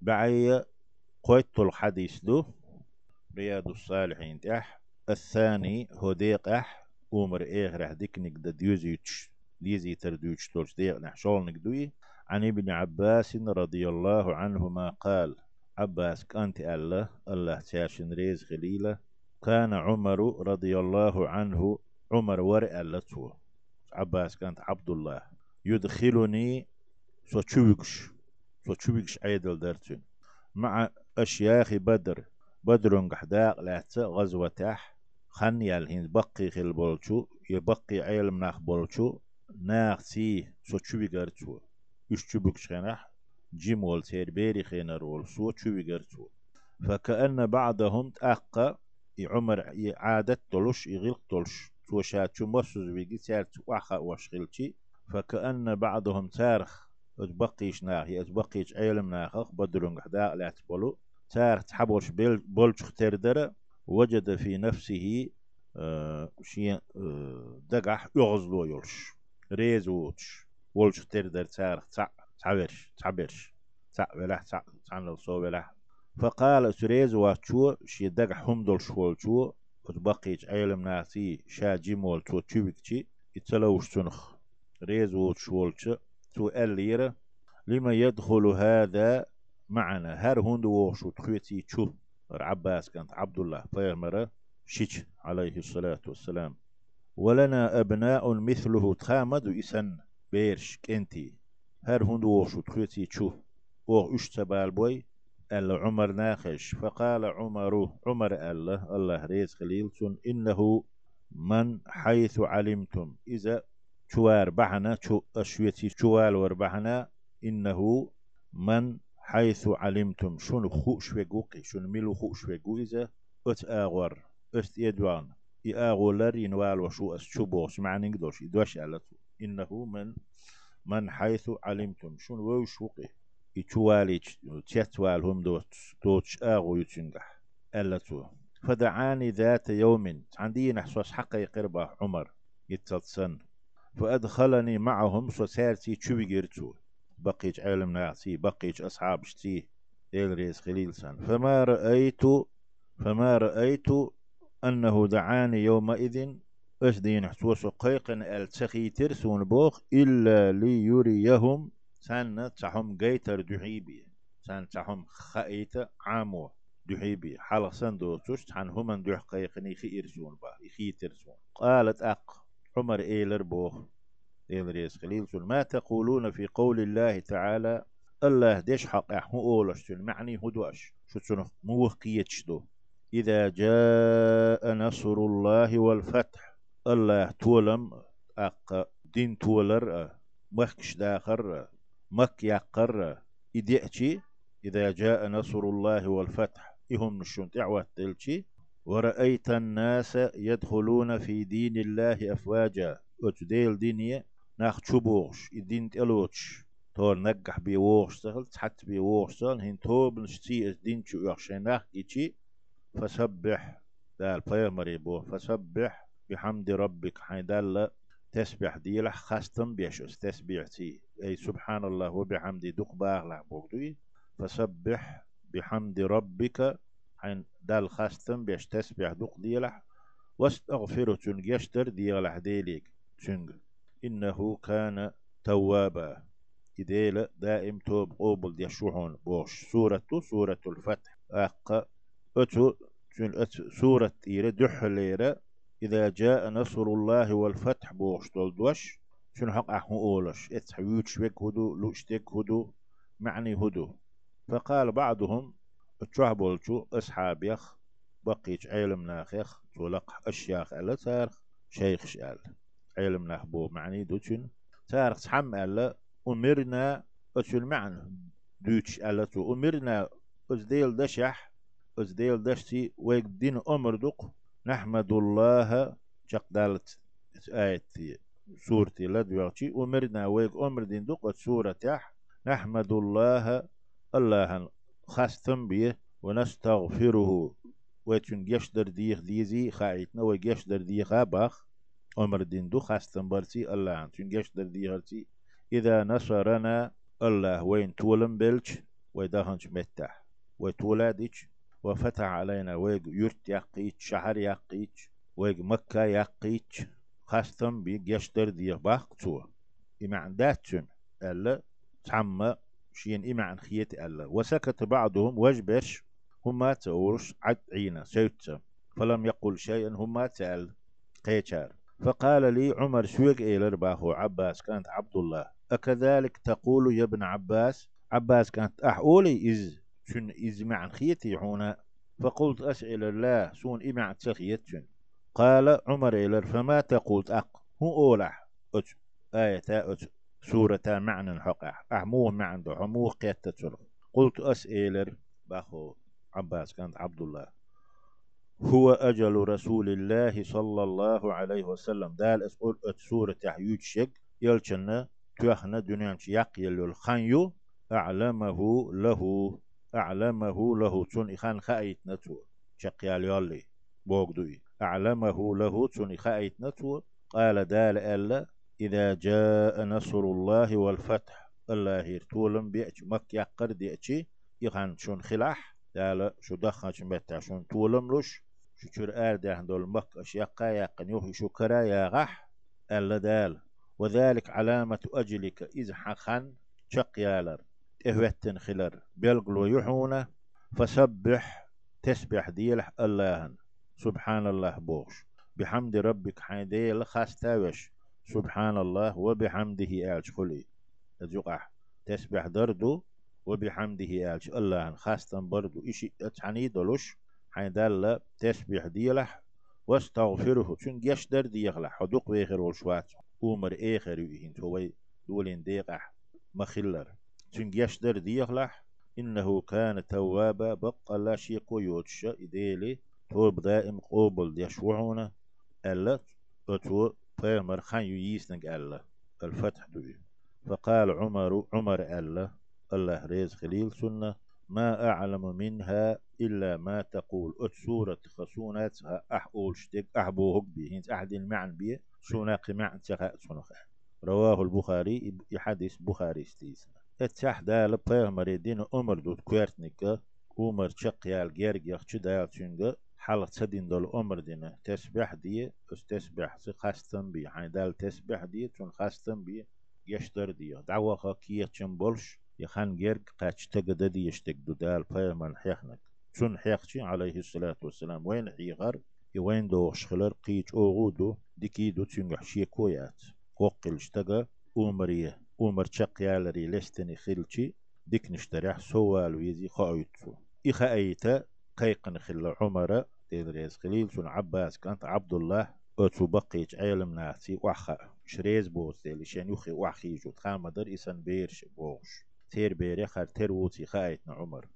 بعي قويت الحديث دو رياض الصالحين تح الثاني هو ديق أح أمر إغرح ديكنك دا ديوزيتش ليزي تردوش تولش ديق نحشول دوي. عن ابن عباس رضي الله عنهما قال عباس كانت الله الله تاشن ريز خليلة. كان عمر رضي الله عنه عمر ورئ اللتو عباس كانت عبد الله. يدخلني سو تشوكش سو تشوكش عيدل درتون مع أشياخ بدر. بدر قحداق لحت غزوة تح خن يالهين بقي خل بولشو يبقي علم ناخ بولشو ناخ سي سو تشوكش يش تشوكش خنح جيمول سير بيري خينر رول سو تشوكش فكأن بعضهم تأقى. عمر عادت تلش يغلق تلش توشات شو مرسوز بيجي سارت واخا واشغلتي فكأن بعضهم تارخ. اتبقيش ناخي اتبقيش علم ناخخ بدرون حدا لا تبولو تارخ تحبوش بولش تردر وجد في نفسه آه شيء آه دقح يغزلو يولش. ريزوتش ولش تردر تارخ تعبرش تعبرش تعبرش تعبرش تعبرش فقال سريز واتشو شي دقح هم دول شوالشو وتبقيج علم ناسي شا جيمول تو تشوبكتي يتلوش تنخ. ريز وتشولش الليرة لما يدخل هذا معنا هر هند وشو تخويتي تشو عباس كانت عبد الله فيغمر شيش عليه الصلاة والسلام ولنا أبناء مثله تخامد إسن بيرش كنتي هر هند وشو تخويتي تشو أو اشتبال بوي أل عمر ناخش فقال عمر عمر الله الله ريز خليلتون إنه من حيث علمتم إذا شوار بحنا شو أشويتي شوال وربحنا إنه من حيث علمتم شون خو شويقوقي شون ملو خو شويقو إذا أت آغور أست يدوان إآغولر ينوال وشو أس شو بوش معنى نقدرش إدوش ألتو إنه من من حيث علمتم شون ووشوقي يتوالي تيتوال هم دوت دوتش آغو يتنجح ألا تو فدعاني ذات يوم عندي نحسوس حقا يقربه عمر. يتصن فأدخلني معهم سوسارتي تشويجرتو بقيت علم ناسي بقيت أصحاب شتي. إلريس خليل سن فما رأيت فما رأيت أنه دعاني يومئذ. أسدين حسوس قيقن ألتخي ترسون بوخ إلا ليريهم. سان تحم جيتر دحيبي. سان تحم خايت عامو دحيبي. حلق سندو توش تحن هم دح قيقني خي إرسون با خي ترسون قالت أق. عمر إيلر بوخ. إيلر يسخليل ما تقولون في قول الله تعالى الله ديش حق احمو اولش معني هدوش؟ شو تسنو موخيتش دو إذا جاء نصر الله والفتح الله تولم أق دين تولر مخش داخر مك يقر إذا جاء نصر الله والفتح إهم نشون تعوات تلتي ورأيت الناس يدخلون في دين الله أفواجا. أتديل دينية ناخ تشبوغش الدين تلوتش تور نجح بيوغش سهل تحت بيوغش سهل. هين توب نشتي الدين شو يخشيناخ إيشي فسبح. دال بيامري بو. فسبح. بحمد ربك. حين دال تسبح ديلح خاستم بيش تسبيحتي أي سبحان الله وبحمد دق باغلا بوغدوي فسبح. بحمد ربك. حين دال خاستم بيش تسبح دق ديلح واستغفر تنج يشتر ديلح ديليك. تنج إنه كان توابا. إديل دائم توب قوبل ديشوحون بوش. سورة سورة الفتح. أق أتو سورة إيرة دحليرة إذا جاء نصر الله والفتح بوش دوش شنو حق أحو أولش. اتحويتش بك هدو لوشتك هدو معني هدو. فقال بعضهم بولشو أصحاب يخ بقيت علم ناخيخ تولق أشياخ ألا تارخ شيخ شأل. علم ناخبو معني دوتشن. تارخ تحم ألا أمرنا أتشن معنى دوتش ألا تو أمرنا أزديل دشح أزديل دشتي ويك دين أمر دق نحمد الله دالت آية سورتي لدوغتي أمرنا ويك أمر دين دقت سورة تح نحمد الله الله خاستم بيه ونستغفره. ويتون يشدر ديخ ديزي خايتنا ويشدر ديخ باخ. أمر دين دو خاستم برتي الله عن تون يشدر ديخرتي إذا نصرنا الله وين تولم بلش ويدهنش متح. وتولادش وفتح علينا ويق يرت يقيت شهر يقيت ويق مكة يقيت. خاصة بيق يشتر دي باق تو إمعن داتشن ألا تعمى شين إمعن خيت ألا وسكت بعضهم وجبرش هما تورش عد عينا سيوتسا فلم يقل شيئا هما تأل قيتشار فقال لي عمر سويق إيلر باهو عباس كانت عبد الله. أكذلك تقول يا ابن عباس عباس كانت أحولي إز شن إز معن خيتي هنا فقلت أسأل الله سون إمع تسخيت شن. قال عمر إيلر فما تقول؟ أق هو أولح. أج آية أج. سورة معنى حقع أحموه معن دو حموه قيتة قلت أسألر باخو عباس كانت عبد الله. هو أجل رسول الله صلى الله عليه وسلم. دال أسأل سورة يحيوج شك. يلشنا تيخنا دنيانش يقيل الخنيو. أعلمه له أعلمه له. تون إخان خايت نتو. شقيال يالي بوغدوي. أعلمه له. تون خايت نتو. قال دال ألا إذا جاء نصر الله والفتح. الله يرتولم بيأتي. مك يقر ديأتي يخان شون خلاح. دال شو دخن شمتع شون تولم لش شو شر آردة دول مك أشياقا يقن يوحي شكرا يا غح ألا دال. وذلك علامة أجلك. إذ حخن شق يالر. إهوتن خلر. بيلقلو يحونا فسبح. تسبح ديلح الله سبحان الله بوش بحمد ربك حيديل خاستاوش. سبحان الله وبحمده ألش خلي. أجوقح تسبح دردو وبحمده ألش. الله خاستن بردو. إشي أتعني دلوش. حيدال تسبح ديلح. واستغفره. چون جش در ديغلح حدوق ويخر والشوات عمر إيخر يهين توي دولين ديقح. مخلر چون يشدر ديخلح إنه كان توابا بقى لا شيء قيوتش إديلي. توب دائم قوبل يشوعونا. ألا أتو فيمر خان ييسنك ألا الفتح دوي فقال عمر عمر ألا الله ريز خليل سنة ما أعلم منها إلا ما تقول. أت سورة خسوناتها أحقول شتك أحبوهك بهنت أحد المعن بيه سناق معن تخاء سنخ رواه البخاري يحدث بخاري ستيسنا اتح دال بيغمر دين عمر دوت كويرتنك عمر شق يال جيرج يخش دال تشنگ حلق تدين دول عمر دين تسبح دي اس تسبح سي خاستن بي حين دال تسبح دي تون خاستن بي يشتر دي دعوة كي يتشن بولش يخان جيرج قاتش تقد دي يشتك دو دال بيغمر حيخنك تون حيخشي عليه الصلاة والسلام. وين حيغر يوين دو شخلر قيش اوغودو ديكي دو تشنگ حشي كويات قوقل اشتغى عمريه عمر شق يالري لستني خلشي ديك نشتريح سوال ويزي خايتسو إخا أيتا قيقن خل عمر تدريز خليل سن عباس كانت عبد الله أتو بقيج عالم ناسي وحا شريز بوس ديلي شان يخي وحي جو تخام در إسان بيرش بوش تير بيري خار تير ووتي خايتنا عمر.